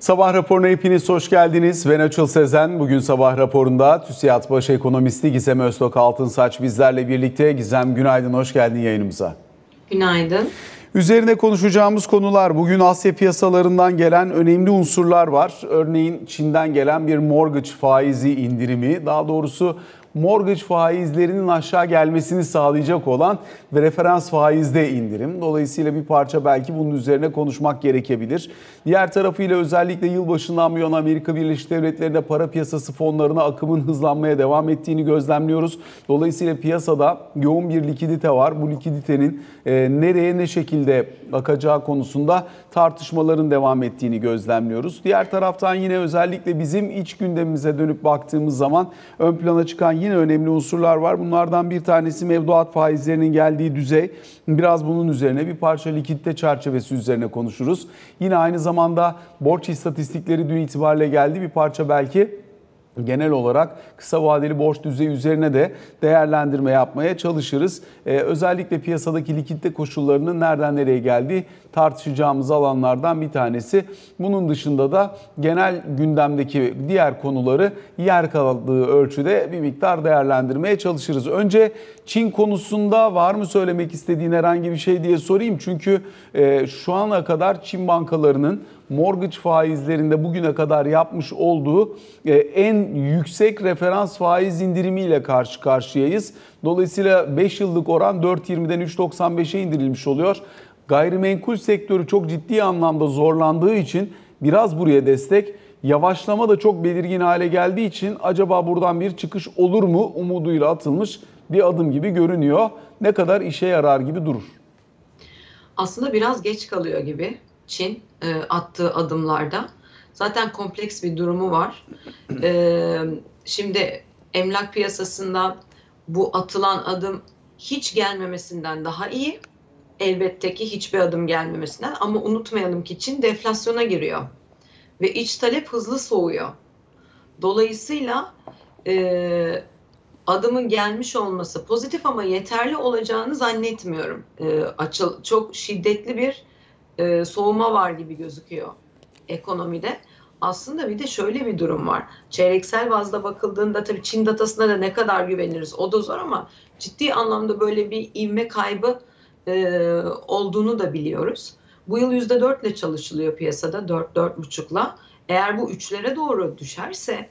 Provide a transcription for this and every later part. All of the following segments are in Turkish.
Sabah raporuna hepiniz hoş geldiniz. Ben Açıl Sezen. Bugün sabah raporunda TÜSİAD Baş Ekonomisti Gizem Öztok Altınsaç bizlerle birlikte. Gizem günaydın, hoş geldin yayınımıza. Günaydın. Üzerine konuşacağımız konular bugün Asya piyasalarından gelen önemli unsurlar var. Örneğin Çin'den gelen bir mortgage faizi indirimi, daha doğrusu mortgage faizlerinin aşağı gelmesini sağlayacak olan ve referans faizde indirim. Dolayısıyla bir parça belki bunun üzerine konuşmak gerekebilir. Diğer tarafıyla özellikle yılbaşından bu yana Amerika Birleşik Devletleri'nde para piyasası fonlarına akımın hızlanmaya devam ettiğini gözlemliyoruz. Dolayısıyla piyasada yoğun bir likidite var. Bu likiditenin e, nereye ne şekilde akacağı konusunda tartışmaların devam ettiğini gözlemliyoruz. Diğer taraftan yine özellikle bizim iç gündemimize dönüp baktığımız zaman ön plana çıkan yine önemli unsurlar var. Bunlardan bir tanesi mevduat faizlerinin geldiği düzey. Biraz bunun üzerine bir parça likidite çerçevesi üzerine konuşuruz. Yine aynı zamanda borç istatistikleri dün itibariyle geldi. Bir parça belki genel olarak kısa vadeli borç düzeyi üzerine de değerlendirme yapmaya çalışırız. Ee, özellikle piyasadaki likidite koşullarının nereden nereye geldiği tartışacağımız alanlardan bir tanesi. Bunun dışında da genel gündemdeki diğer konuları yer kaldığı ölçüde bir miktar değerlendirmeye çalışırız. Önce Çin konusunda var mı söylemek istediğin herhangi bir şey diye sorayım. Çünkü e, şu ana kadar Çin bankalarının mortgage faizlerinde bugüne kadar yapmış olduğu e, en yüksek referans faiz indirimiyle karşı karşıyayız. Dolayısıyla 5 yıllık oran 4.20'den 3.95'e indirilmiş oluyor. Gayrimenkul sektörü çok ciddi anlamda zorlandığı için biraz buraya destek. Yavaşlama da çok belirgin hale geldiği için acaba buradan bir çıkış olur mu umuduyla atılmış bir adım gibi görünüyor. Ne kadar işe yarar gibi durur. Aslında biraz geç kalıyor gibi Çin e, attığı adımlarda. Zaten kompleks bir durumu var. E, şimdi emlak piyasasında bu atılan adım hiç gelmemesinden daha iyi. Elbette ki hiçbir adım gelmemesinden ama unutmayalım ki Çin deflasyona giriyor ve iç talep hızlı soğuyor. Dolayısıyla e, adımın gelmiş olması pozitif ama yeterli olacağını zannetmiyorum. E, açıl çok şiddetli bir e, soğuma var gibi gözüküyor ekonomide. Aslında bir de şöyle bir durum var. Çeyreksel bazda bakıldığında tabii Çin datasına da ne kadar güveniriz o da zor ama ciddi anlamda böyle bir ivme kaybı e, olduğunu da biliyoruz. Bu yıl %4 ile çalışılıyor piyasada 4-4,5'la. Eğer bu üçlere doğru düşerse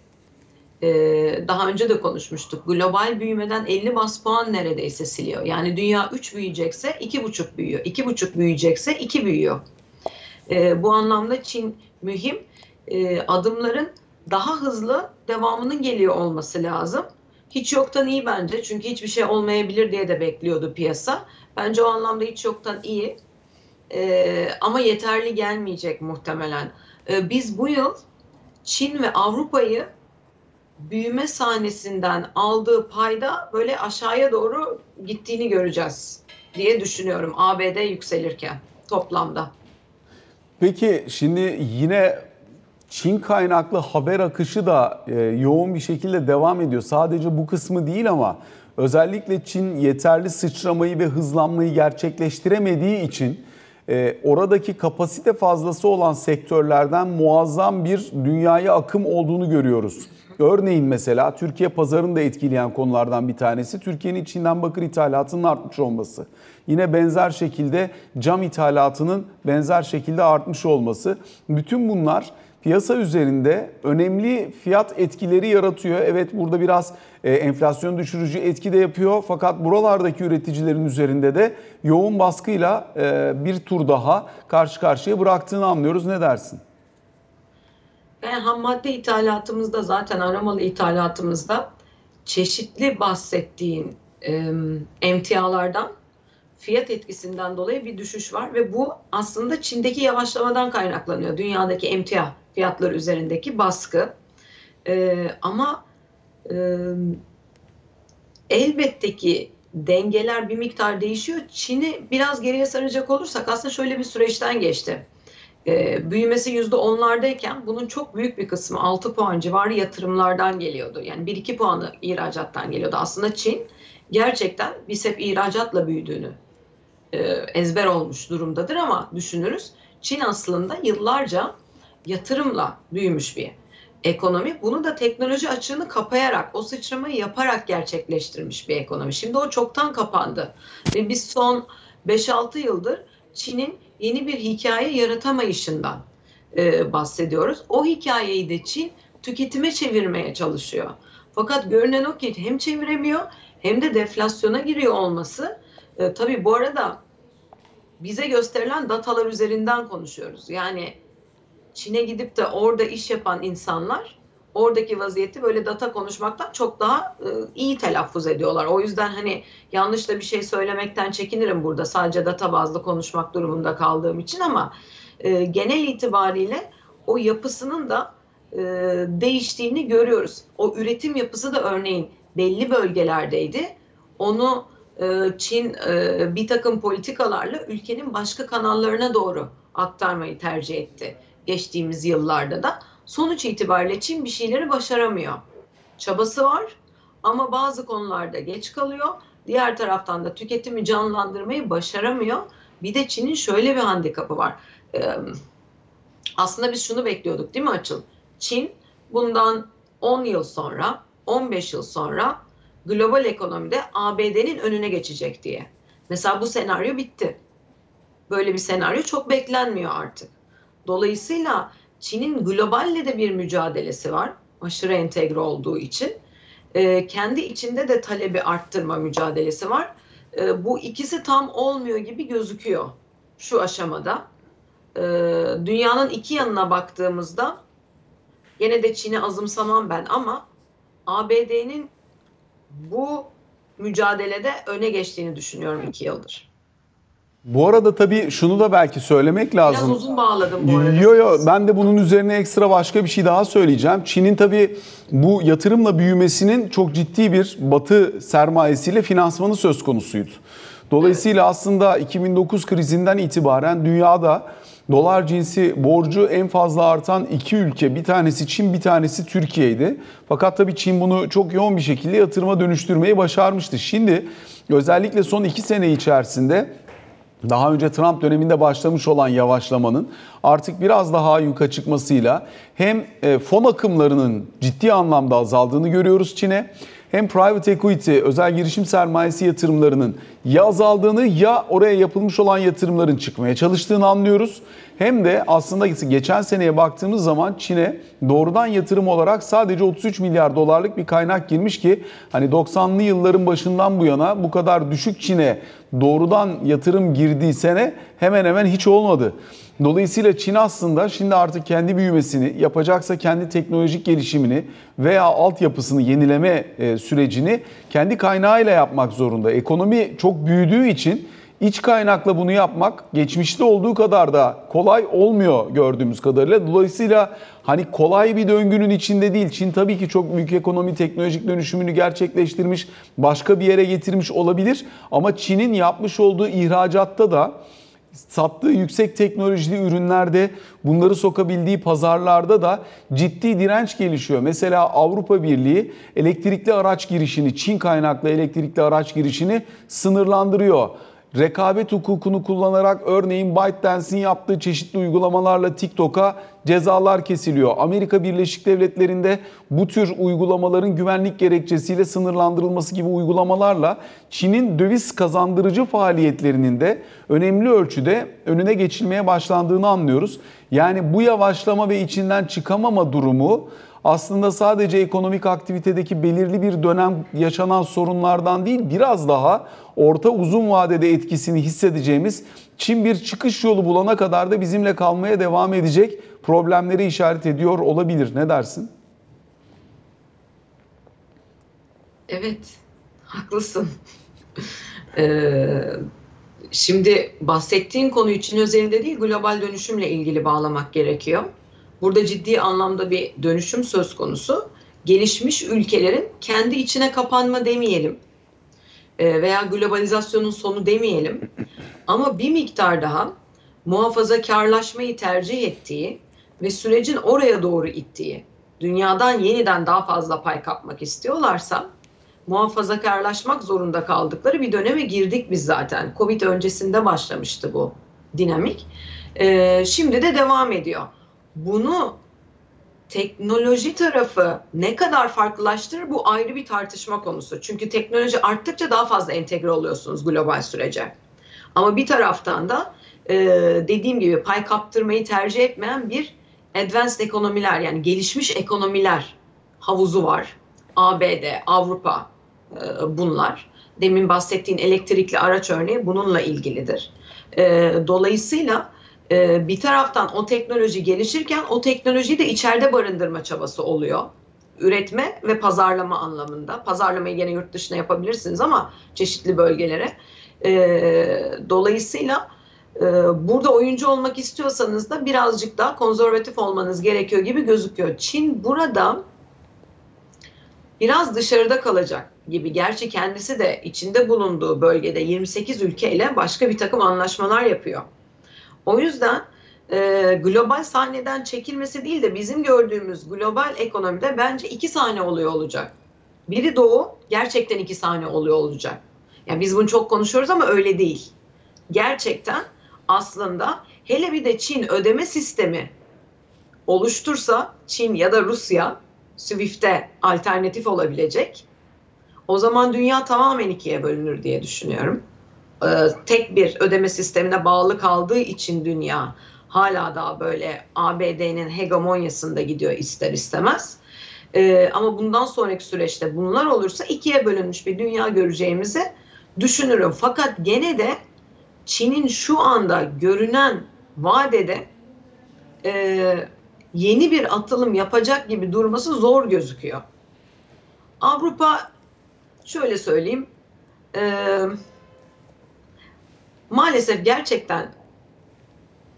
daha önce de konuşmuştuk. Global büyümeden 50 bas puan neredeyse siliyor. Yani dünya 3 büyüyecekse 2,5 büyüyor. 2,5 büyüyecekse 2 büyüyor. E, bu anlamda Çin mühim. E, adımların daha hızlı devamının geliyor olması lazım. Hiç yoktan iyi bence. Çünkü hiçbir şey olmayabilir diye de bekliyordu piyasa. Bence o anlamda hiç yoktan iyi. Ama yeterli gelmeyecek muhtemelen. Biz bu yıl Çin ve Avrupa'yı büyüme sahnesinden aldığı payda böyle aşağıya doğru gittiğini göreceğiz diye düşünüyorum ABD yükselirken toplamda. Peki şimdi yine Çin kaynaklı haber akışı da e, yoğun bir şekilde devam ediyor. Sadece bu kısmı değil ama özellikle Çin yeterli sıçramayı ve hızlanmayı gerçekleştiremediği için e, oradaki kapasite fazlası olan sektörlerden muazzam bir dünyaya akım olduğunu görüyoruz. Örneğin mesela Türkiye pazarını da etkileyen konulardan bir tanesi Türkiye'nin Çin'den bakır ithalatının artmış olması. Yine benzer şekilde cam ithalatının benzer şekilde artmış olması. Bütün bunlar piyasa üzerinde önemli fiyat etkileri yaratıyor. Evet burada biraz e, enflasyon düşürücü etki de yapıyor fakat buralardaki üreticilerin üzerinde de yoğun baskıyla e, bir tur daha karşı karşıya bıraktığını anlıyoruz. Ne dersin? Ben ham madde ithalatımızda zaten aramalı ithalatımızda çeşitli bahsettiğin e, emtialardan fiyat etkisinden dolayı bir düşüş var ve bu aslında Çin'deki yavaşlamadan kaynaklanıyor. Dünyadaki emtia fiyatları üzerindeki baskı. E, ama e, elbette ki dengeler bir miktar değişiyor. Çin'i biraz geriye saracak olursak aslında şöyle bir süreçten geçti e, büyümesi yüzde onlardayken bunun çok büyük bir kısmı 6 puan civarı yatırımlardan geliyordu. Yani 1-2 puanı ihracattan geliyordu. Aslında Çin gerçekten biz hep ihracatla büyüdüğünü e, ezber olmuş durumdadır ama düşünürüz. Çin aslında yıllarca yatırımla büyümüş bir ekonomi. Bunu da teknoloji açığını kapayarak, o sıçramayı yaparak gerçekleştirmiş bir ekonomi. Şimdi o çoktan kapandı. Ve biz son 5-6 yıldır Çin'in yeni bir hikaye yaratamayışından e, bahsediyoruz. O hikayeyi de Çin tüketime çevirmeye çalışıyor. Fakat görünen o ki hem çeviremiyor hem de deflasyona giriyor olması. E, tabii bu arada bize gösterilen datalar üzerinden konuşuyoruz. Yani Çin'e gidip de orada iş yapan insanlar oradaki vaziyeti böyle data konuşmaktan çok daha e, iyi telaffuz ediyorlar. O yüzden hani yanlış da bir şey söylemekten çekinirim burada sadece data bazlı konuşmak durumunda kaldığım için ama e, genel itibariyle o yapısının da e, değiştiğini görüyoruz. O üretim yapısı da örneğin belli bölgelerdeydi. Onu e, Çin e, bir takım politikalarla ülkenin başka kanallarına doğru aktarmayı tercih etti geçtiğimiz yıllarda da. Sonuç itibariyle Çin bir şeyleri başaramıyor. Çabası var ama bazı konularda geç kalıyor. Diğer taraftan da tüketimi canlandırmayı başaramıyor. Bir de Çin'in şöyle bir handikapı var. Ee, aslında biz şunu bekliyorduk değil mi Açıl? Çin bundan 10 yıl sonra, 15 yıl sonra global ekonomide ABD'nin önüne geçecek diye. Mesela bu senaryo bitti. Böyle bir senaryo çok beklenmiyor artık. Dolayısıyla Çin'in globalle de bir mücadelesi var. Aşırı entegre olduğu için. E, kendi içinde de talebi arttırma mücadelesi var. E, bu ikisi tam olmuyor gibi gözüküyor şu aşamada. E, dünyanın iki yanına baktığımızda yine de Çin'i azımsamam ben ama ABD'nin bu mücadelede öne geçtiğini düşünüyorum iki yıldır. Bu arada tabii şunu da belki söylemek lazım. Biraz uzun bağladım bu arada. Yo yo ben de bunun üzerine ekstra başka bir şey daha söyleyeceğim. Çin'in tabii bu yatırımla büyümesinin çok ciddi bir batı sermayesiyle finansmanı söz konusuydu. Dolayısıyla aslında 2009 krizinden itibaren dünyada dolar cinsi borcu en fazla artan iki ülke bir tanesi Çin bir tanesi Türkiye'ydi. Fakat tabii Çin bunu çok yoğun bir şekilde yatırıma dönüştürmeyi başarmıştı. Şimdi özellikle son iki sene içerisinde daha önce Trump döneminde başlamış olan yavaşlamanın artık biraz daha yuka çıkmasıyla hem e, fon akımlarının ciddi anlamda azaldığını görüyoruz Çin'e hem private equity, özel girişim sermayesi yatırımlarının ya azaldığını ya oraya yapılmış olan yatırımların çıkmaya çalıştığını anlıyoruz. Hem de aslında geçen seneye baktığımız zaman Çin'e doğrudan yatırım olarak sadece 33 milyar dolarlık bir kaynak girmiş ki hani 90'lı yılların başından bu yana bu kadar düşük Çin'e doğrudan yatırım girdiği sene hemen hemen hiç olmadı. Dolayısıyla Çin aslında şimdi artık kendi büyümesini yapacaksa kendi teknolojik gelişimini veya altyapısını yenileme e, sürecini kendi kaynağıyla yapmak zorunda. Ekonomi çok büyüdüğü için iç kaynakla bunu yapmak geçmişte olduğu kadar da kolay olmuyor gördüğümüz kadarıyla. Dolayısıyla hani kolay bir döngünün içinde değil. Çin tabii ki çok büyük ekonomi teknolojik dönüşümünü gerçekleştirmiş, başka bir yere getirmiş olabilir ama Çin'in yapmış olduğu ihracatta da sattığı yüksek teknolojili ürünlerde bunları sokabildiği pazarlarda da ciddi direnç gelişiyor. Mesela Avrupa Birliği elektrikli araç girişini, Çin kaynaklı elektrikli araç girişini sınırlandırıyor rekabet hukukunu kullanarak örneğin ByteDance'in yaptığı çeşitli uygulamalarla TikTok'a cezalar kesiliyor. Amerika Birleşik Devletleri'nde bu tür uygulamaların güvenlik gerekçesiyle sınırlandırılması gibi uygulamalarla Çin'in döviz kazandırıcı faaliyetlerinin de önemli ölçüde önüne geçilmeye başlandığını anlıyoruz. Yani bu yavaşlama ve içinden çıkamama durumu aslında sadece ekonomik aktivitedeki belirli bir dönem yaşanan sorunlardan değil biraz daha orta uzun vadede etkisini hissedeceğimiz Çin bir çıkış yolu bulana kadar da bizimle kalmaya devam edecek problemleri işaret ediyor olabilir. Ne dersin? Evet, haklısın. Ee, şimdi bahsettiğin konu için özelinde değil, global dönüşümle ilgili bağlamak gerekiyor. Burada ciddi anlamda bir dönüşüm söz konusu. Gelişmiş ülkelerin kendi içine kapanma demeyelim e, veya globalizasyonun sonu demeyelim. Ama bir miktar daha muhafazakarlaşmayı tercih ettiği ve sürecin oraya doğru ittiği, dünyadan yeniden daha fazla pay kapmak istiyorlarsa muhafazakarlaşmak zorunda kaldıkları bir döneme girdik biz zaten. Covid öncesinde başlamıştı bu dinamik. Ee, şimdi de devam ediyor bunu teknoloji tarafı ne kadar farklılaştırır bu ayrı bir tartışma konusu. Çünkü teknoloji arttıkça daha fazla entegre oluyorsunuz global sürece. Ama bir taraftan da e, dediğim gibi pay kaptırmayı tercih etmeyen bir advanced ekonomiler yani gelişmiş ekonomiler havuzu var. ABD, Avrupa e, bunlar. Demin bahsettiğin elektrikli araç örneği bununla ilgilidir. E, dolayısıyla e, bir taraftan o teknoloji gelişirken o teknolojiyi de içeride barındırma çabası oluyor. Üretme ve pazarlama anlamında. Pazarlamayı gene yurt dışına yapabilirsiniz ama çeşitli bölgelere. E, dolayısıyla e, burada oyuncu olmak istiyorsanız da birazcık daha konservatif olmanız gerekiyor gibi gözüküyor. Çin burada biraz dışarıda kalacak gibi. Gerçi kendisi de içinde bulunduğu bölgede 28 ülkeyle başka bir takım anlaşmalar yapıyor. O yüzden e, global sahneden çekilmesi değil de bizim gördüğümüz global ekonomide bence iki sahne oluyor olacak. Biri doğu gerçekten iki sahne oluyor olacak. Yani biz bunu çok konuşuyoruz ama öyle değil. Gerçekten aslında hele bir de Çin ödeme sistemi oluştursa Çin ya da Rusya Swift'e alternatif olabilecek. O zaman dünya tamamen ikiye bölünür diye düşünüyorum. Ee, tek bir ödeme sistemine bağlı kaldığı için dünya hala daha böyle ABD'nin hegemonyasında gidiyor ister istemez. Ee, ama bundan sonraki süreçte bunlar olursa ikiye bölünmüş bir dünya göreceğimizi düşünürüm. Fakat gene de Çin'in şu anda görünen vadede e, yeni bir atılım yapacak gibi durması zor gözüküyor. Avrupa şöyle söyleyeyim e, maalesef gerçekten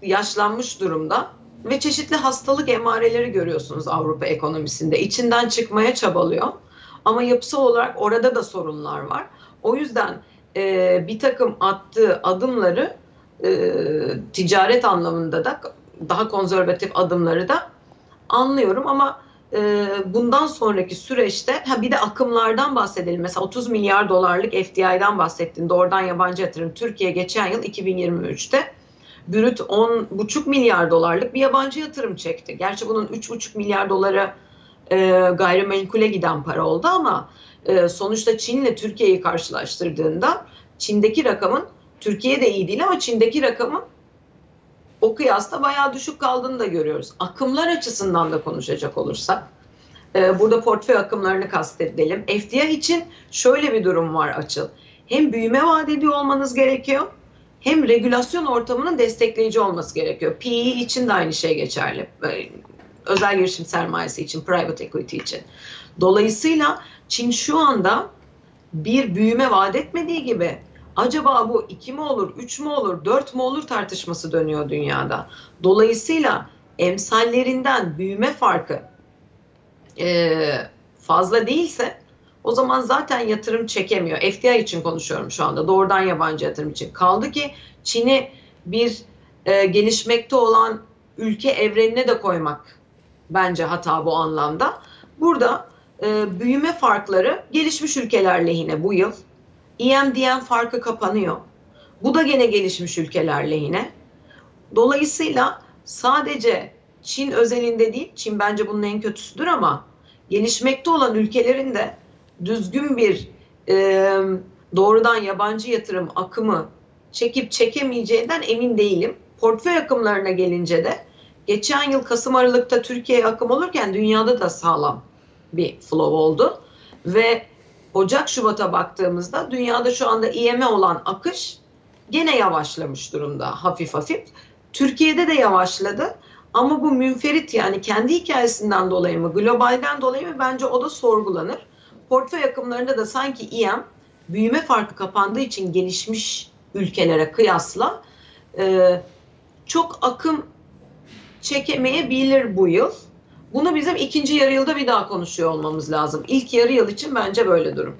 yaşlanmış durumda ve çeşitli hastalık emareleri görüyorsunuz Avrupa ekonomisinde. İçinden çıkmaya çabalıyor ama yapısal olarak orada da sorunlar var. O yüzden e, bir takım attığı adımları e, ticaret anlamında da daha konservatif adımları da anlıyorum ama e, bundan sonraki süreçte ha bir de akımlardan bahsedelim. Mesela 30 milyar dolarlık FDI'den bahsettin. Doğrudan yabancı yatırım. Türkiye geçen yıl 2023'te brüt 10,5 milyar dolarlık bir yabancı yatırım çekti. Gerçi bunun 3,5 milyar doları e, gayrimenkule giden para oldu ama e, sonuçta Çin'le Türkiye'yi karşılaştırdığında Çin'deki rakamın Türkiye de iyi değil ama Çin'deki rakamın o kıyasla bayağı düşük kaldığını da görüyoruz. Akımlar açısından da konuşacak olursak e, burada portföy akımlarını kastedelim. FDI için şöyle bir durum var açıl. Hem büyüme vaat ediyor olmanız gerekiyor hem regülasyon ortamının destekleyici olması gerekiyor. PE için de aynı şey geçerli. E, özel girişim sermayesi için, private equity için. Dolayısıyla Çin şu anda bir büyüme vaat etmediği gibi acaba bu 2 mi olur, 3 mü olur, 4 mü olur tartışması dönüyor dünyada. Dolayısıyla emsallerinden büyüme farkı e, fazla değilse o zaman zaten yatırım çekemiyor. FDI için konuşuyorum şu anda. Doğrudan yabancı yatırım için. Kaldı ki Çin'i bir e, gelişmekte olan ülke evrenine de koymak bence hata bu anlamda. Burada e, büyüme farkları gelişmiş ülkeler lehine bu yıl. EMDM farkı kapanıyor. Bu da gene gelişmiş ülkeler lehine. Dolayısıyla sadece Çin özelinde değil, Çin bence bunun en kötüsüdür ama gelişmekte olan ülkelerin de düzgün bir e, doğrudan yabancı yatırım akımı çekip çekemeyeceğinden emin değilim. Portföy akımlarına gelince de geçen yıl Kasım Aralık'ta Türkiye'ye akım olurken dünyada da sağlam bir flow oldu. Ve Ocak Şubat'a baktığımızda dünyada şu anda IME olan akış gene yavaşlamış durumda hafif hafif. Türkiye'de de yavaşladı ama bu münferit yani kendi hikayesinden dolayı mı globalden dolayı mı bence o da sorgulanır. Portföy akımlarında da sanki İM büyüme farkı kapandığı için gelişmiş ülkelere kıyasla e, çok akım çekemeyebilir bu yıl. Bunu bizim ikinci yarı yılda bir daha konuşuyor olmamız lazım. İlk yarı yıl için bence böyle durum.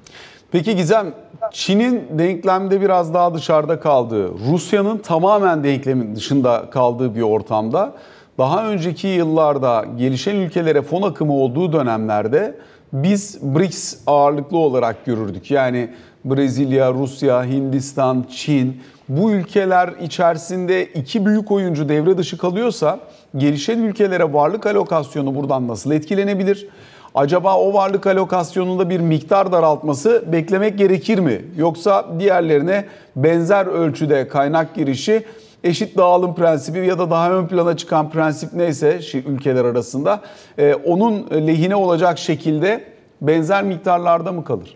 Peki Gizem, Çin'in denklemde biraz daha dışarıda kaldığı, Rusya'nın tamamen denklemin dışında kaldığı bir ortamda daha önceki yıllarda gelişen ülkelere fon akımı olduğu dönemlerde biz BRICS ağırlıklı olarak görürdük. Yani Brezilya, Rusya, Hindistan, Çin bu ülkeler içerisinde iki büyük oyuncu devre dışı kalıyorsa gelişen ülkelere varlık alokasyonu buradan nasıl etkilenebilir? Acaba o varlık alokasyonunda bir miktar daraltması beklemek gerekir mi? Yoksa diğerlerine benzer ölçüde kaynak girişi eşit dağılım prensibi ya da daha ön plana çıkan prensip neyse ülkeler arasında e, onun lehine olacak şekilde benzer miktarlarda mı kalır?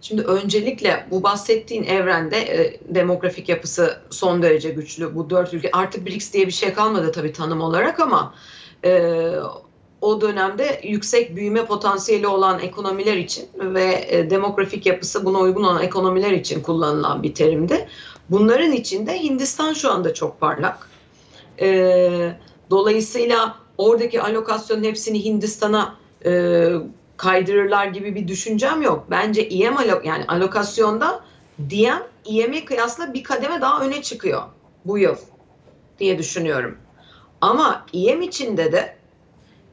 Şimdi öncelikle bu bahsettiğin evrende e, demografik yapısı son derece güçlü. Bu dört ülke artık BRICS diye bir şey kalmadı tabii tanım olarak ama e, o dönemde yüksek büyüme potansiyeli olan ekonomiler için ve e, demografik yapısı buna uygun olan ekonomiler için kullanılan bir terimdi. Bunların içinde Hindistan şu anda çok parlak. E, dolayısıyla oradaki alokasyonun hepsini Hindistan'a e, kaydırırlar gibi bir düşüncem yok. Bence IM alok yani alokasyonda DM IM'e kıyasla bir kademe daha öne çıkıyor bu yıl diye düşünüyorum. Ama IM içinde de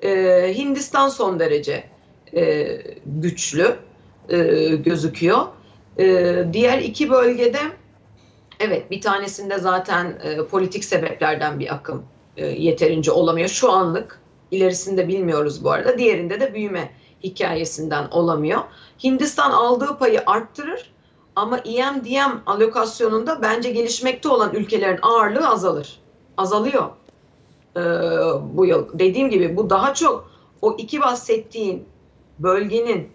e, Hindistan son derece e, güçlü e, gözüküyor. E, diğer iki bölgede evet bir tanesinde zaten e, politik sebeplerden bir akım e, yeterince olamıyor şu anlık. İlerisinde bilmiyoruz bu arada. Diğerinde de büyüme hikayesinden olamıyor. Hindistan aldığı payı arttırır ama EMDM alokasyonunda bence gelişmekte olan ülkelerin ağırlığı azalır. Azalıyor ee, bu yıl. Dediğim gibi bu daha çok o iki bahsettiğin bölgenin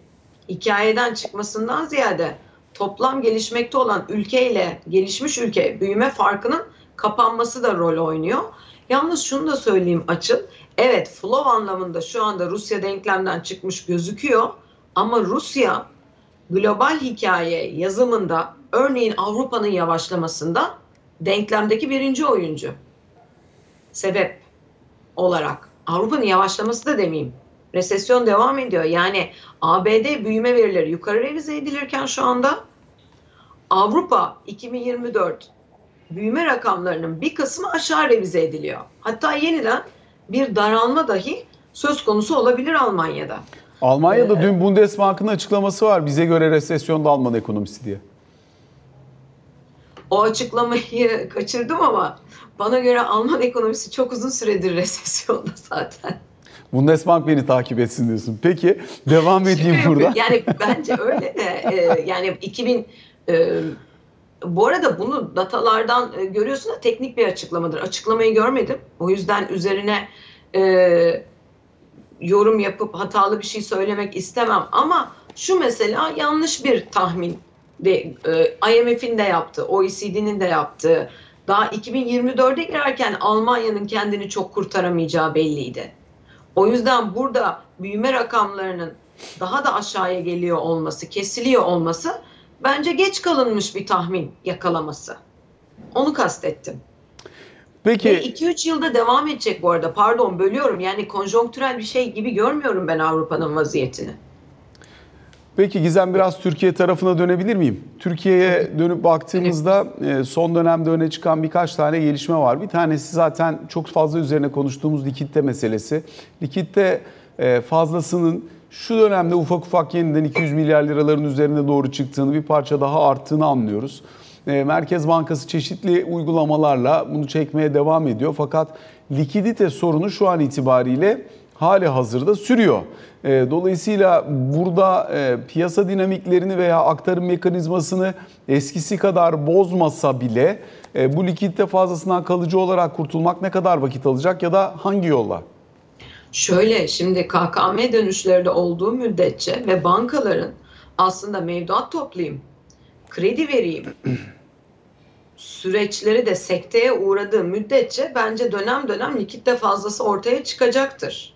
hikayeden çıkmasından ziyade toplam gelişmekte olan ülkeyle gelişmiş ülke büyüme farkının kapanması da rol oynuyor. Yalnız şunu da söyleyeyim açıl. Evet flow anlamında şu anda Rusya denklemden çıkmış gözüküyor ama Rusya global hikaye yazımında örneğin Avrupa'nın yavaşlamasında denklemdeki birinci oyuncu. Sebep olarak Avrupa'nın yavaşlaması da demeyeyim. Resesyon devam ediyor. Yani ABD büyüme verileri yukarı revize edilirken şu anda Avrupa 2024 büyüme rakamlarının bir kısmı aşağı revize ediliyor. Hatta yeniden bir daralma dahi söz konusu olabilir Almanya'da. Almanya'da ee, dün Bundesbank'ın açıklaması var. Bize göre resesyonda Alman ekonomisi diye. O açıklamayı kaçırdım ama bana göre Alman ekonomisi çok uzun süredir resesyonda zaten. Bundesbank beni takip etsin diyorsun. Peki devam edeyim burada. Yani bence öyle de e, yani 2000 e, bu arada bunu datalardan e, görüyorsun da teknik bir açıklamadır. Açıklamayı görmedim. O yüzden üzerine e, yorum yapıp hatalı bir şey söylemek istemem. Ama şu mesela yanlış bir tahmin de e, IMF'in de yaptığı, OECD'nin de yaptığı. Daha 2024'e girerken Almanya'nın kendini çok kurtaramayacağı belliydi. O yüzden burada büyüme rakamlarının daha da aşağıya geliyor olması, kesiliyor olması bence geç kalınmış bir tahmin yakalaması. Onu kastettim. Peki. 2-3 yılda devam edecek bu arada. Pardon bölüyorum. Yani konjonktürel bir şey gibi görmüyorum ben Avrupa'nın vaziyetini. Peki Gizem biraz Türkiye tarafına dönebilir miyim? Türkiye'ye dönüp baktığımızda e, son dönemde öne çıkan birkaç tane gelişme var. Bir tanesi zaten çok fazla üzerine konuştuğumuz likitte meselesi. Likitte e, fazlasının şu dönemde ufak ufak yeniden 200 milyar liraların üzerine doğru çıktığını, bir parça daha arttığını anlıyoruz. E, Merkez Bankası çeşitli uygulamalarla bunu çekmeye devam ediyor. Fakat likidite sorunu şu an itibariyle hali hazırda sürüyor. E, dolayısıyla burada e, piyasa dinamiklerini veya aktarım mekanizmasını eskisi kadar bozmasa bile bu likidite fazlasından kalıcı olarak kurtulmak ne kadar vakit alacak ya da hangi yolla? Şöyle şimdi KKM dönüşleri de olduğu müddetçe ve bankaların aslında mevduat toplayayım, kredi vereyim süreçleri de sekteye uğradığı müddetçe bence dönem dönem likitte fazlası ortaya çıkacaktır.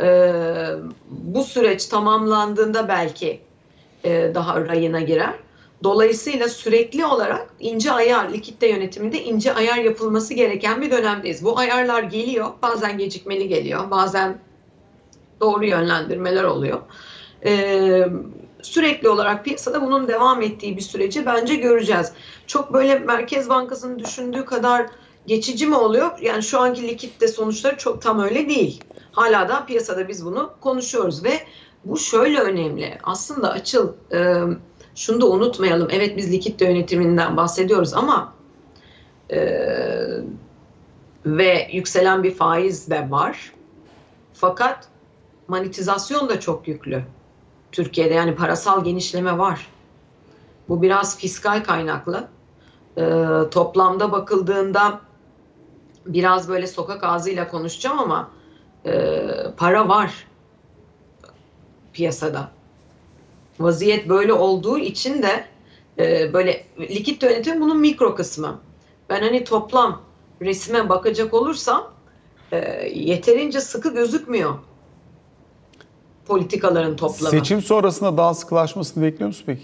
Ee, bu süreç tamamlandığında belki e, daha rayına girer. Dolayısıyla sürekli olarak ince ayar, likitte yönetiminde ince ayar yapılması gereken bir dönemdeyiz. Bu ayarlar geliyor, bazen gecikmeli geliyor, bazen doğru yönlendirmeler oluyor. Ee, sürekli olarak piyasada bunun devam ettiği bir süreci bence göreceğiz. Çok böyle Merkez Bankası'nın düşündüğü kadar geçici mi oluyor? Yani şu anki likitte sonuçları çok tam öyle değil. Hala da piyasada biz bunu konuşuyoruz ve bu şöyle önemli. Aslında açıl e, şunu da unutmayalım. Evet biz likitte yönetiminden bahsediyoruz ama e, ve yükselen bir faiz de var. Fakat monetizasyon da çok yüklü. Türkiye'de yani parasal genişleme var. Bu biraz fiskal kaynaklı. Ee, toplamda bakıldığında biraz böyle sokak ağzıyla konuşacağım ama e, para var piyasada. Vaziyet böyle olduğu için de e, böyle likit yönetim bunun mikro kısmı. Ben hani toplam resme bakacak olursam e, yeterince sıkı gözükmüyor politikaların toplamı. Seçim sonrasında daha sıkılaşmasını bekliyor musun peki?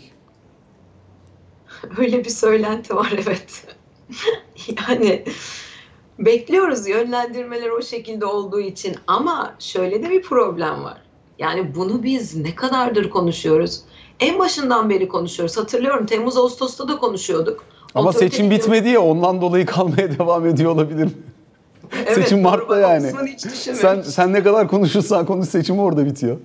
Öyle bir söylenti var evet. yani bekliyoruz yönlendirmeler o şekilde olduğu için ama şöyle de bir problem var. Yani bunu biz ne kadardır konuşuyoruz? En başından beri konuşuyoruz. Hatırlıyorum Temmuz Ağustos'ta da konuşuyorduk. Ama Otorite- seçim bitmedi ya ondan dolayı kalmaya devam ediyor olabilir? Evet, seçim Mart'ta yani. Sen sen ne kadar konuşursan konuş seçim orada bitiyor.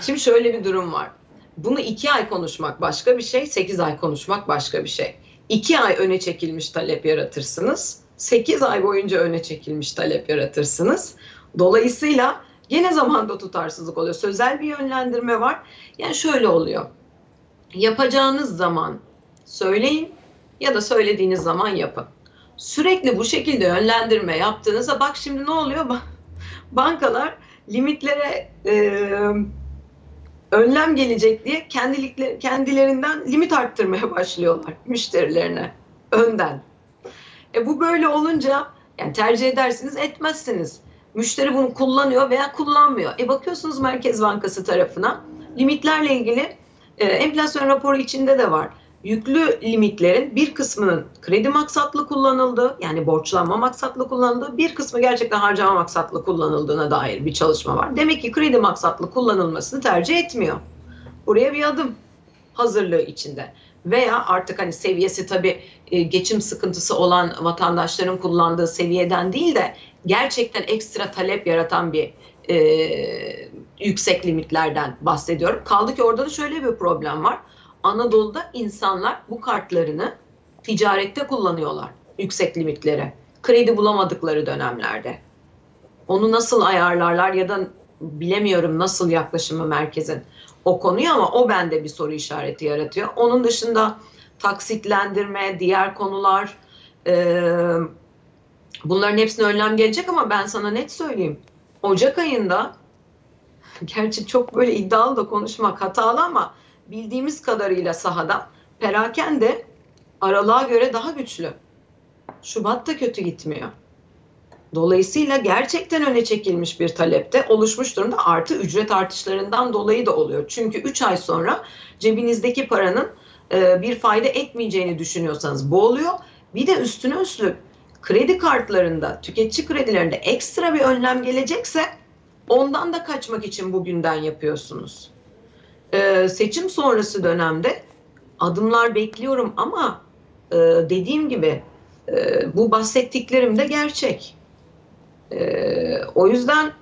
Şimdi şöyle bir durum var. Bunu iki ay konuşmak başka bir şey, sekiz ay konuşmak başka bir şey. İki ay öne çekilmiş talep yaratırsınız. Sekiz ay boyunca öne çekilmiş talep yaratırsınız. Dolayısıyla gene zamanda tutarsızlık oluyor. Sözel bir yönlendirme var. Yani şöyle oluyor. Yapacağınız zaman söyleyin ya da söylediğiniz zaman yapın. Sürekli bu şekilde yönlendirme yaptığınızda bak şimdi ne oluyor? Ba- Bankalar limitlere e, önlem gelecek diye kendilikle, kendilerinden limit arttırmaya başlıyorlar müşterilerine önden. E bu böyle olunca yani tercih edersiniz etmezsiniz. Müşteri bunu kullanıyor veya kullanmıyor. E bakıyorsunuz Merkez Bankası tarafına limitlerle ilgili e, enflasyon raporu içinde de var. Yüklü limitlerin bir kısmının kredi maksatlı kullanıldığı yani borçlanma maksatlı kullanıldığı bir kısmı gerçekten harcama maksatlı kullanıldığına dair bir çalışma var. Demek ki kredi maksatlı kullanılmasını tercih etmiyor. Buraya bir adım hazırlığı içinde. Veya artık hani seviyesi tabii e, geçim sıkıntısı olan vatandaşların kullandığı seviyeden değil de gerçekten ekstra talep yaratan bir e, yüksek limitlerden bahsediyorum. Kaldı ki orada da şöyle bir problem var. Anadolu'da insanlar bu kartlarını ticarette kullanıyorlar yüksek limitlere. Kredi bulamadıkları dönemlerde. Onu nasıl ayarlarlar ya da bilemiyorum nasıl yaklaşımı merkezin o konuya ama o bende bir soru işareti yaratıyor. Onun dışında taksitlendirme, diğer konular e, bunların hepsine önlem gelecek ama ben sana net söyleyeyim. Ocak ayında gerçi çok böyle iddialı da konuşmak hatalı ama bildiğimiz kadarıyla sahada perakende aralığa göre daha güçlü. Şubat da kötü gitmiyor. Dolayısıyla gerçekten öne çekilmiş bir talepte oluşmuş durumda artı ücret artışlarından dolayı da oluyor. Çünkü 3 ay sonra cebinizdeki paranın e, bir fayda etmeyeceğini düşünüyorsanız bu oluyor. Bir de üstüne üstlük kredi kartlarında, tüketici kredilerinde ekstra bir önlem gelecekse ondan da kaçmak için bugünden yapıyorsunuz. E, seçim sonrası dönemde adımlar bekliyorum ama e, dediğim gibi e, bu bahsettiklerim de gerçek. Ee, o yüzden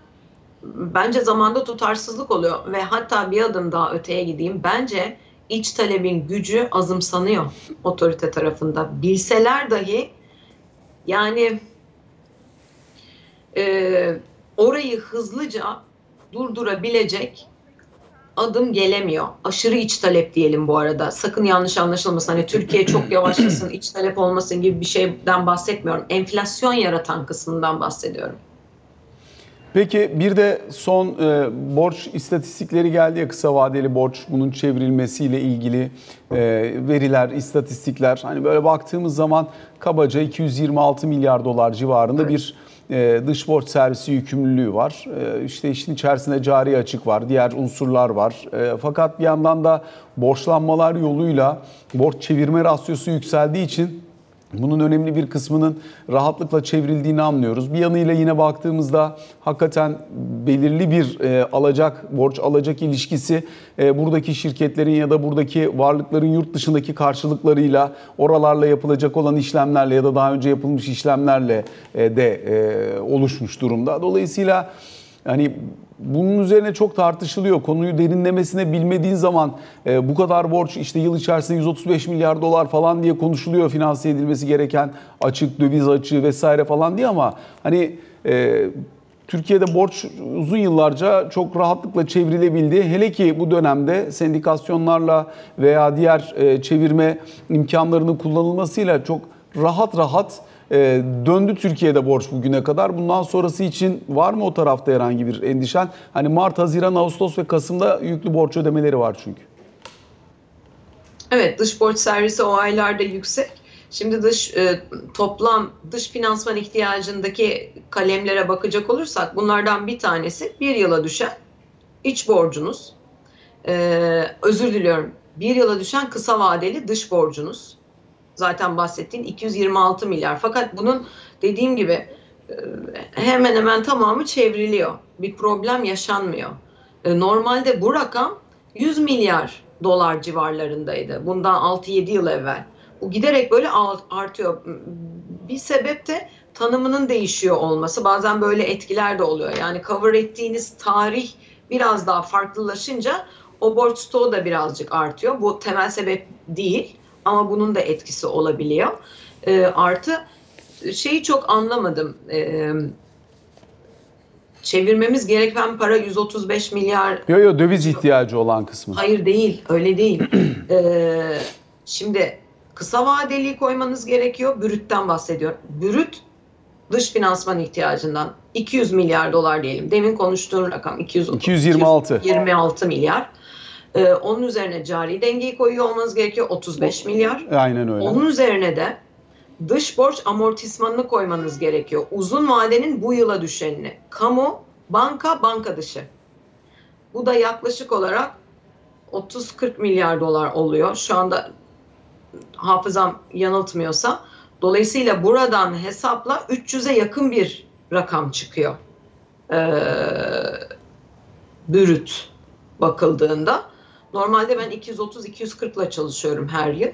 bence zamanda tutarsızlık oluyor ve hatta bir adım daha öteye gideyim. Bence iç talebin gücü azımsanıyor otorite tarafında. Bilseler dahi yani e, orayı hızlıca durdurabilecek adım gelemiyor. Aşırı iç talep diyelim bu arada. Sakın yanlış anlaşılmasın. Hani Türkiye çok yavaşlasın, iç talep olmasın gibi bir şeyden bahsetmiyorum. Enflasyon yaratan kısmından bahsediyorum. Peki bir de son e, borç istatistikleri geldi ya kısa vadeli borç bunun çevrilmesiyle ilgili e, veriler, istatistikler. Hani böyle baktığımız zaman kabaca 226 milyar dolar civarında bir e, dış borç servisi yükümlülüğü var. E, işte işin içerisinde cari açık var, diğer unsurlar var. E, fakat bir yandan da borçlanmalar yoluyla borç çevirme rasyosu yükseldiği için bunun önemli bir kısmının rahatlıkla çevrildiğini anlıyoruz. Bir yanıyla yine baktığımızda hakikaten belirli bir e, alacak, borç alacak ilişkisi e, buradaki şirketlerin ya da buradaki varlıkların yurt dışındaki karşılıklarıyla, oralarla yapılacak olan işlemlerle ya da daha önce yapılmış işlemlerle e, de oluşmuş durumda. Dolayısıyla Yani bunun üzerine çok tartışılıyor. Konuyu derinlemesine bilmediğin zaman e, bu kadar borç işte yıl içerisinde 135 milyar dolar falan diye konuşuluyor finanse edilmesi gereken açık döviz açığı vesaire falan diye ama hani e, Türkiye'de borç uzun yıllarca çok rahatlıkla çevrilebildi. Hele ki bu dönemde sendikasyonlarla veya diğer e, çevirme imkanlarının kullanılmasıyla çok rahat rahat e, döndü Türkiye'de borç bugüne kadar. Bundan sonrası için var mı o tarafta herhangi bir endişen? Hani Mart, Haziran, Ağustos ve Kasım'da yüklü borç ödemeleri var çünkü. Evet, dış borç servisi o aylarda yüksek. Şimdi dış e, toplam dış finansman ihtiyacındaki kalemlere bakacak olursak bunlardan bir tanesi bir yıla düşen iç borcunuz. E, özür diliyorum. Bir yıla düşen kısa vadeli dış borcunuz. Zaten bahsettiğin 226 milyar. Fakat bunun dediğim gibi e, hemen hemen tamamı çevriliyor. Bir problem yaşanmıyor. E, normalde bu rakam 100 milyar dolar civarlarındaydı. Bundan 6-7 yıl evvel. Bu giderek böyle artıyor. Bir sebep de tanımının değişiyor olması. Bazen böyle etkiler de oluyor. Yani cover ettiğiniz tarih biraz daha farklılaşınca o borç stoğu da birazcık artıyor. Bu temel sebep değil ama bunun da etkisi olabiliyor. E, artı şeyi çok anlamadım. E, çevirmemiz gereken para 135 milyar. Yok yok döviz ihtiyacı olan kısmı. Hayır değil öyle değil. e, şimdi kısa vadeli koymanız gerekiyor. Brütten bahsediyorum. Brüt dış finansman ihtiyacından 200 milyar dolar diyelim. Demin konuştuğun rakam 200, 226. 226 milyar. Ee, onun üzerine cari dengeyi koyuyor olmanız gerekiyor 35 milyar. Aynen öyle. Onun üzerine de dış borç amortismanını koymanız gerekiyor. Uzun vadenin bu yıla düşenini. Kamu, banka, banka dışı. Bu da yaklaşık olarak 30-40 milyar dolar oluyor. Şu anda hafızam yanıltmıyorsa. Dolayısıyla buradan hesapla 300'e yakın bir rakam çıkıyor. Ee, bürüt bakıldığında. Normalde ben 230-240 ile çalışıyorum her yıl.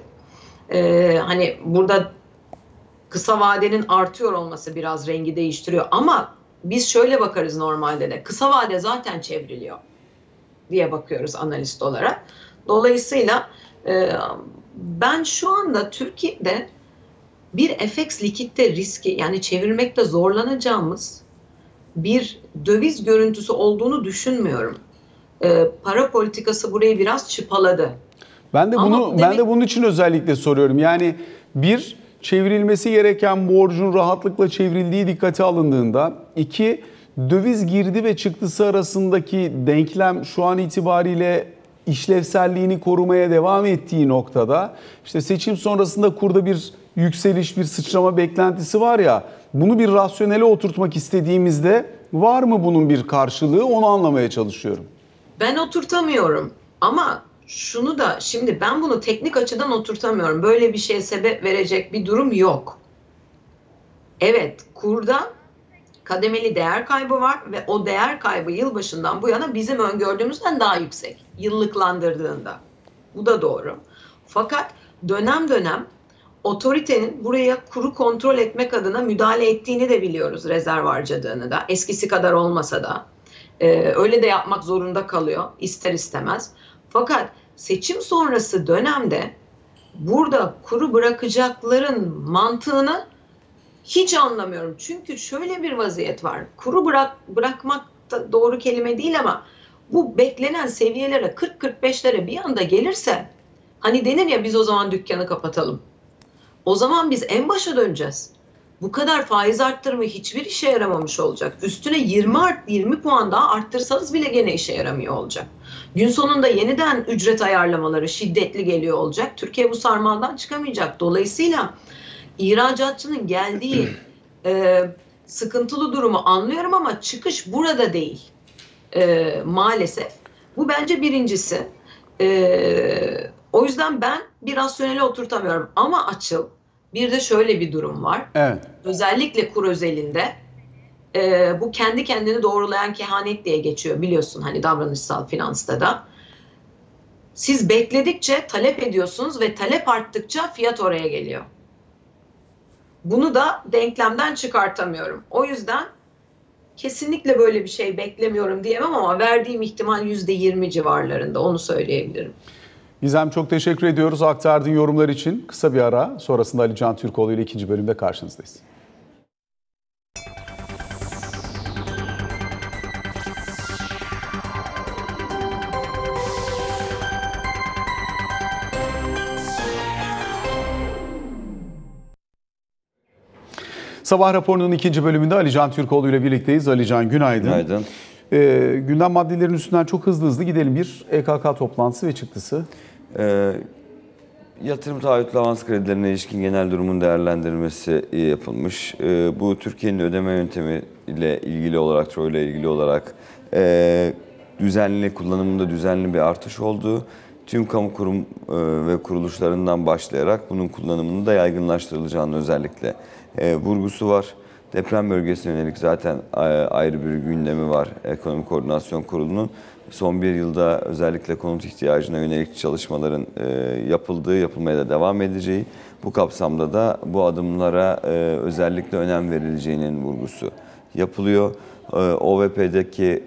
Ee, hani burada kısa vadenin artıyor olması biraz rengi değiştiriyor. Ama biz şöyle bakarız normalde de. Kısa vade zaten çevriliyor diye bakıyoruz analist olarak. Dolayısıyla e, ben şu anda Türkiye'de bir FX likitte riski yani çevirmekte zorlanacağımız bir döviz görüntüsü olduğunu düşünmüyorum. Ee, para politikası burayı biraz çıpaladı. Ben de bunu demek... ben de bunun için özellikle soruyorum. Yani bir çevrilmesi gereken borcun rahatlıkla çevrildiği dikkate alındığında, iki döviz girdi ve çıktısı arasındaki denklem şu an itibariyle işlevselliğini korumaya devam ettiği noktada işte seçim sonrasında kurda bir yükseliş, bir sıçrama beklentisi var ya bunu bir rasyonele oturtmak istediğimizde var mı bunun bir karşılığı onu anlamaya çalışıyorum. Ben oturtamıyorum ama şunu da şimdi ben bunu teknik açıdan oturtamıyorum. Böyle bir şeye sebep verecek bir durum yok. Evet kurda kademeli değer kaybı var ve o değer kaybı yılbaşından bu yana bizim öngördüğümüzden daha yüksek. Yıllıklandırdığında. Bu da doğru. Fakat dönem dönem otoritenin buraya kuru kontrol etmek adına müdahale ettiğini de biliyoruz rezerv harcadığını da. Eskisi kadar olmasa da. Ee, öyle de yapmak zorunda kalıyor ister istemez. Fakat seçim sonrası dönemde burada kuru bırakacakların mantığını hiç anlamıyorum. Çünkü şöyle bir vaziyet var. Kuru bırak bırakmak da doğru kelime değil ama bu beklenen seviyelere 40-45'lere bir anda gelirse hani denir ya biz o zaman dükkanı kapatalım. O zaman biz en başa döneceğiz. Bu kadar faiz arttırımı hiçbir işe yaramamış olacak. Üstüne 20 art 20 puan daha arttırsanız bile gene işe yaramıyor olacak. Gün sonunda yeniden ücret ayarlamaları şiddetli geliyor olacak. Türkiye bu sarmaldan çıkamayacak. Dolayısıyla ihracatçının geldiği e, sıkıntılı durumu anlıyorum ama çıkış burada değil. E, maalesef. Bu bence birincisi. E, o yüzden ben bir rasyonele oturtamıyorum. Ama açıl bir de şöyle bir durum var. Evet. Özellikle kur özelinde e, bu kendi kendini doğrulayan kehanet diye geçiyor biliyorsun hani davranışsal finansta da. Siz bekledikçe talep ediyorsunuz ve talep arttıkça fiyat oraya geliyor. Bunu da denklemden çıkartamıyorum. O yüzden kesinlikle böyle bir şey beklemiyorum diyemem ama verdiğim ihtimal %20 civarlarında onu söyleyebilirim. Gizem çok teşekkür ediyoruz aktardığın yorumlar için. Kısa bir ara sonrasında Ali Can Türkoğlu ile ikinci bölümde karşınızdayız. Sabah raporunun ikinci bölümünde Ali Can Türkoğlu ile birlikteyiz. Ali Can günaydın. Günaydın. Ee, gündem maddelerin üstünden çok hızlı hızlı gidelim. Bir EKK toplantısı ve çıktısı. Ee, yatırım taahhütlü avans kredilerine ilişkin genel durumun değerlendirilmesi yapılmış. Ee, bu Türkiye'nin ödeme yöntemi ile ilgili olarak, TRO ile ilgili olarak e, düzenli, kullanımında düzenli bir artış olduğu, tüm kamu kurum e, ve kuruluşlarından başlayarak bunun kullanımının da yaygınlaştırılacağını özellikle e, vurgusu var. Deprem bölgesine yönelik zaten e, ayrı bir gündemi var Ekonomi Koordinasyon Kurulu'nun. Son bir yılda özellikle konut ihtiyacına yönelik çalışmaların e, yapıldığı, yapılmaya da devam edeceği, bu kapsamda da bu adımlara e, özellikle önem verileceğinin vurgusu yapılıyor. E, OVP'deki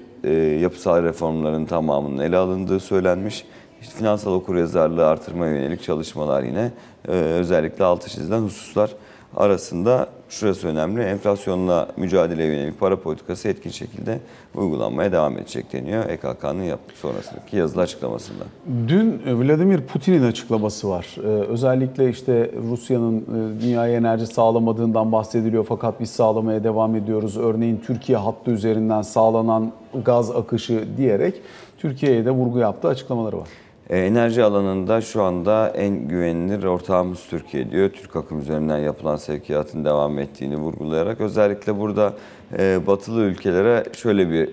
yapısal reformların tamamının ele alındığı söylenmiş. İşte finansal okuryazarlığı artırmaya yönelik çalışmalar yine özellikle altı çizilen hususlar arasında şurası önemli. Enflasyonla mücadeleye yönelik para politikası etkin şekilde uygulanmaya devam edecek deniyor EKK'nın yap sonrasındaki yazılı açıklamasında. Dün Vladimir Putin'in açıklaması var. Ee, özellikle işte Rusya'nın e, dünyaya enerji sağlamadığından bahsediliyor fakat biz sağlamaya devam ediyoruz. Örneğin Türkiye hattı üzerinden sağlanan gaz akışı diyerek Türkiye'ye de vurgu yaptığı açıklamaları var. E, Enerji alanında şu anda en güvenilir ortağımız Türkiye diyor. Türk akım üzerinden yapılan sevkiyatın devam ettiğini vurgulayarak özellikle burada e, batılı ülkelere şöyle bir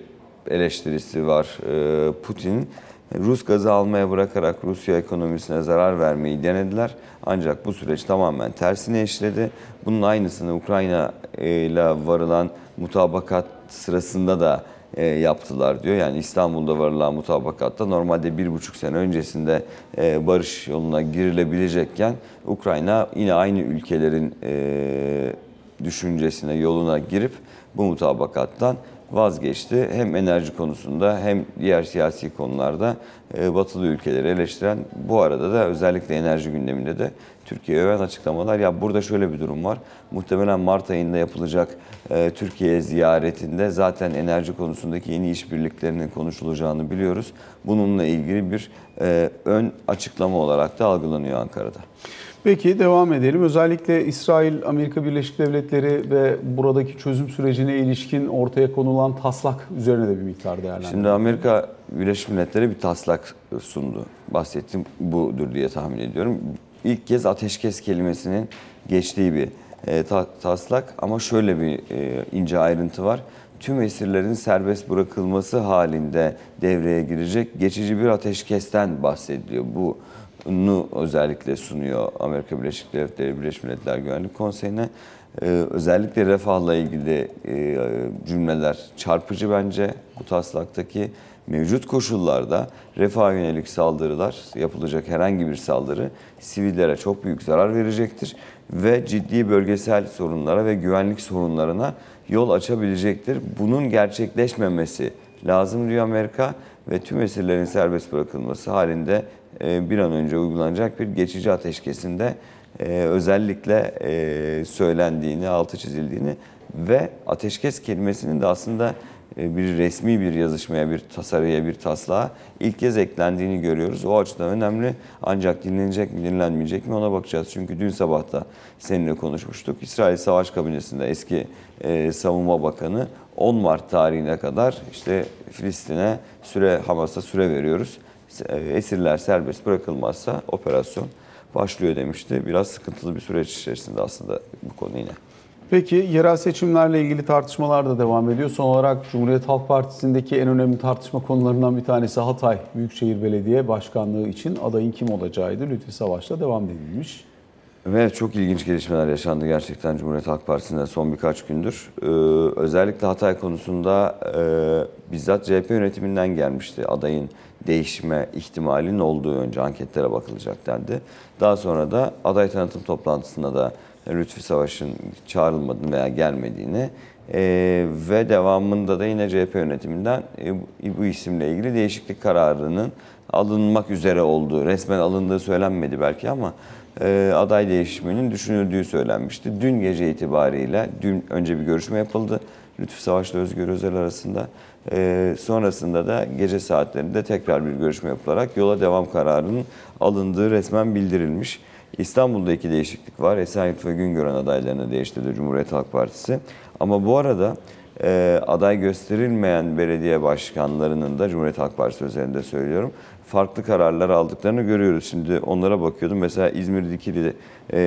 eleştirisi var e, Putin'in. Rus gazı almaya bırakarak Rusya ekonomisine zarar vermeyi denediler. Ancak bu süreç tamamen tersine işledi. Bunun aynısını Ukrayna ile varılan mutabakat sırasında da e, yaptılar diyor. Yani İstanbul'da varılan mutabakatta normalde bir buçuk sene öncesinde e, barış yoluna girilebilecekken Ukrayna yine aynı ülkelerin e, düşüncesine, yoluna girip bu mutabakattan vazgeçti. Hem enerji konusunda hem diğer siyasi konularda e, batılı ülkeleri eleştiren bu arada da özellikle enerji gündeminde de Türkiye'ye öven açıklamalar. Ya burada şöyle bir durum var. Muhtemelen Mart ayında yapılacak e, Türkiye ziyaretinde zaten enerji konusundaki yeni işbirliklerinin konuşulacağını biliyoruz. Bununla ilgili bir e, ön açıklama olarak da algılanıyor Ankara'da. Peki devam edelim. Özellikle İsrail, Amerika Birleşik Devletleri ve buradaki çözüm sürecine ilişkin ortaya konulan taslak üzerine de bir miktar değerlendirelim. Şimdi Amerika Birleşik Milletleri bir taslak sundu. Bahsettim budur diye tahmin ediyorum. İlk kez ateşkes kelimesinin geçtiği bir e, ta- taslak ama şöyle bir e, ince ayrıntı var. Tüm esirlerin serbest bırakılması halinde devreye girecek geçici bir ateşkesten bahsediliyor. Bunu özellikle sunuyor Amerika Birleşik Devletleri Birleşmiş Milletler Güvenlik Konseyi'ne. Ee, özellikle refahla ilgili e, cümleler çarpıcı bence bu taslaktaki mevcut koşullarda refaha yönelik saldırılar, yapılacak herhangi bir saldırı sivillere çok büyük zarar verecektir ve ciddi bölgesel sorunlara ve güvenlik sorunlarına yol açabilecektir. Bunun gerçekleşmemesi lazım diyor Amerika ve tüm esirlerin serbest bırakılması halinde e, bir an önce uygulanacak bir geçici ateşkesinde e, özellikle e, söylendiğini, altı çizildiğini ve ateşkes kelimesinin de aslında bir resmi bir yazışmaya, bir tasarıya, bir taslağa ilk kez eklendiğini görüyoruz. O açıdan önemli. Ancak dinlenecek mi, dinlenmeyecek mi ona bakacağız. Çünkü dün sabah da seninle konuşmuştuk. İsrail Savaş Kabinesi'nde eski e, Savunma Bakanı 10 Mart tarihine kadar işte Filistin'e süre, Hamas'a süre veriyoruz. E, Esirler serbest bırakılmazsa operasyon başlıyor demişti. Biraz sıkıntılı bir süreç içerisinde aslında bu konu yine. Peki yerel seçimlerle ilgili tartışmalar da devam ediyor. Son olarak Cumhuriyet Halk Partisi'ndeki en önemli tartışma konularından bir tanesi Hatay Büyükşehir Belediye Başkanlığı için adayın kim olacağıydı. Lütfi Savaş'la devam edilmiş. Ve çok ilginç gelişmeler yaşandı gerçekten Cumhuriyet Halk Partisi'nde son birkaç gündür. Ee, özellikle Hatay konusunda e, bizzat CHP yönetiminden gelmişti. Adayın değişme ihtimalinin olduğu önce anketlere bakılacak dendi. Daha sonra da aday tanıtım toplantısında da Lütfi Savaş'ın çağrılmadığını veya gelmediğini Ee, ve devamında da yine CHP yönetiminden e, bu isimle ilgili değişiklik kararının alınmak üzere olduğu, resmen alındığı söylenmedi belki ama e, aday değişiminin düşünüldüğü söylenmişti. Dün gece itibariyle, dün önce bir görüşme yapıldı. Lütfü Savaş'la Özgür Özel arasında. E, sonrasında da gece saatlerinde tekrar bir görüşme yapılarak yola devam kararının alındığı resmen bildirilmiş. İstanbul'da iki değişiklik var. Esenyurt ve Güngören adaylarını değiştirdi Cumhuriyet Halk Partisi. Ama bu arada e, aday gösterilmeyen belediye başkanlarının da Cumhuriyet Halk Partisi üzerinde söylüyorum farklı kararlar aldıklarını görüyoruz. Şimdi onlara bakıyordum. Mesela İzmir Dikili'de e,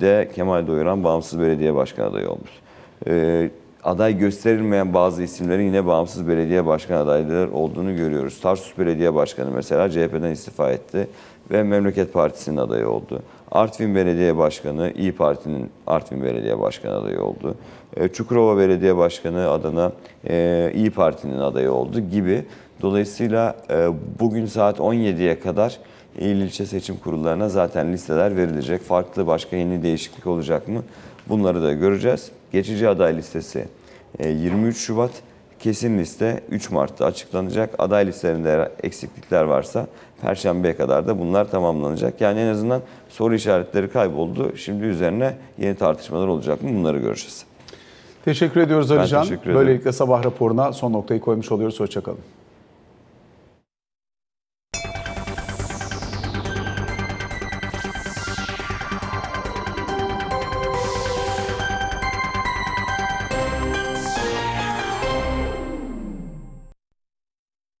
de Kemal Doyuran bağımsız belediye başkan adayı olmuş. E, aday gösterilmeyen bazı isimlerin yine bağımsız belediye başkan adayları olduğunu görüyoruz. Tarsus Belediye Başkanı mesela CHP'den istifa etti ve Memleket Partisi'nin adayı oldu. Artvin Belediye Başkanı İyi Parti'nin Artvin Belediye Başkanı adayı oldu. E, Çukurova Belediye Başkanı adına e, İyi Parti'nin adayı oldu gibi. Dolayısıyla e, bugün saat 17'ye kadar il ilçe seçim kurullarına zaten listeler verilecek. Farklı başka yeni değişiklik olacak mı? Bunları da göreceğiz. Geçici aday listesi e, 23 Şubat, kesin liste 3 Mart'ta açıklanacak. Aday listelerinde eksiklikler varsa Perşembe'ye kadar da bunlar tamamlanacak. Yani en azından soru işaretleri kayboldu. Şimdi üzerine yeni tartışmalar olacak mı? Bunları göreceğiz. Teşekkür ediyoruz teşekkür ederim. Böylelikle sabah raporuna son noktayı koymuş oluyoruz. Hoşçakalın.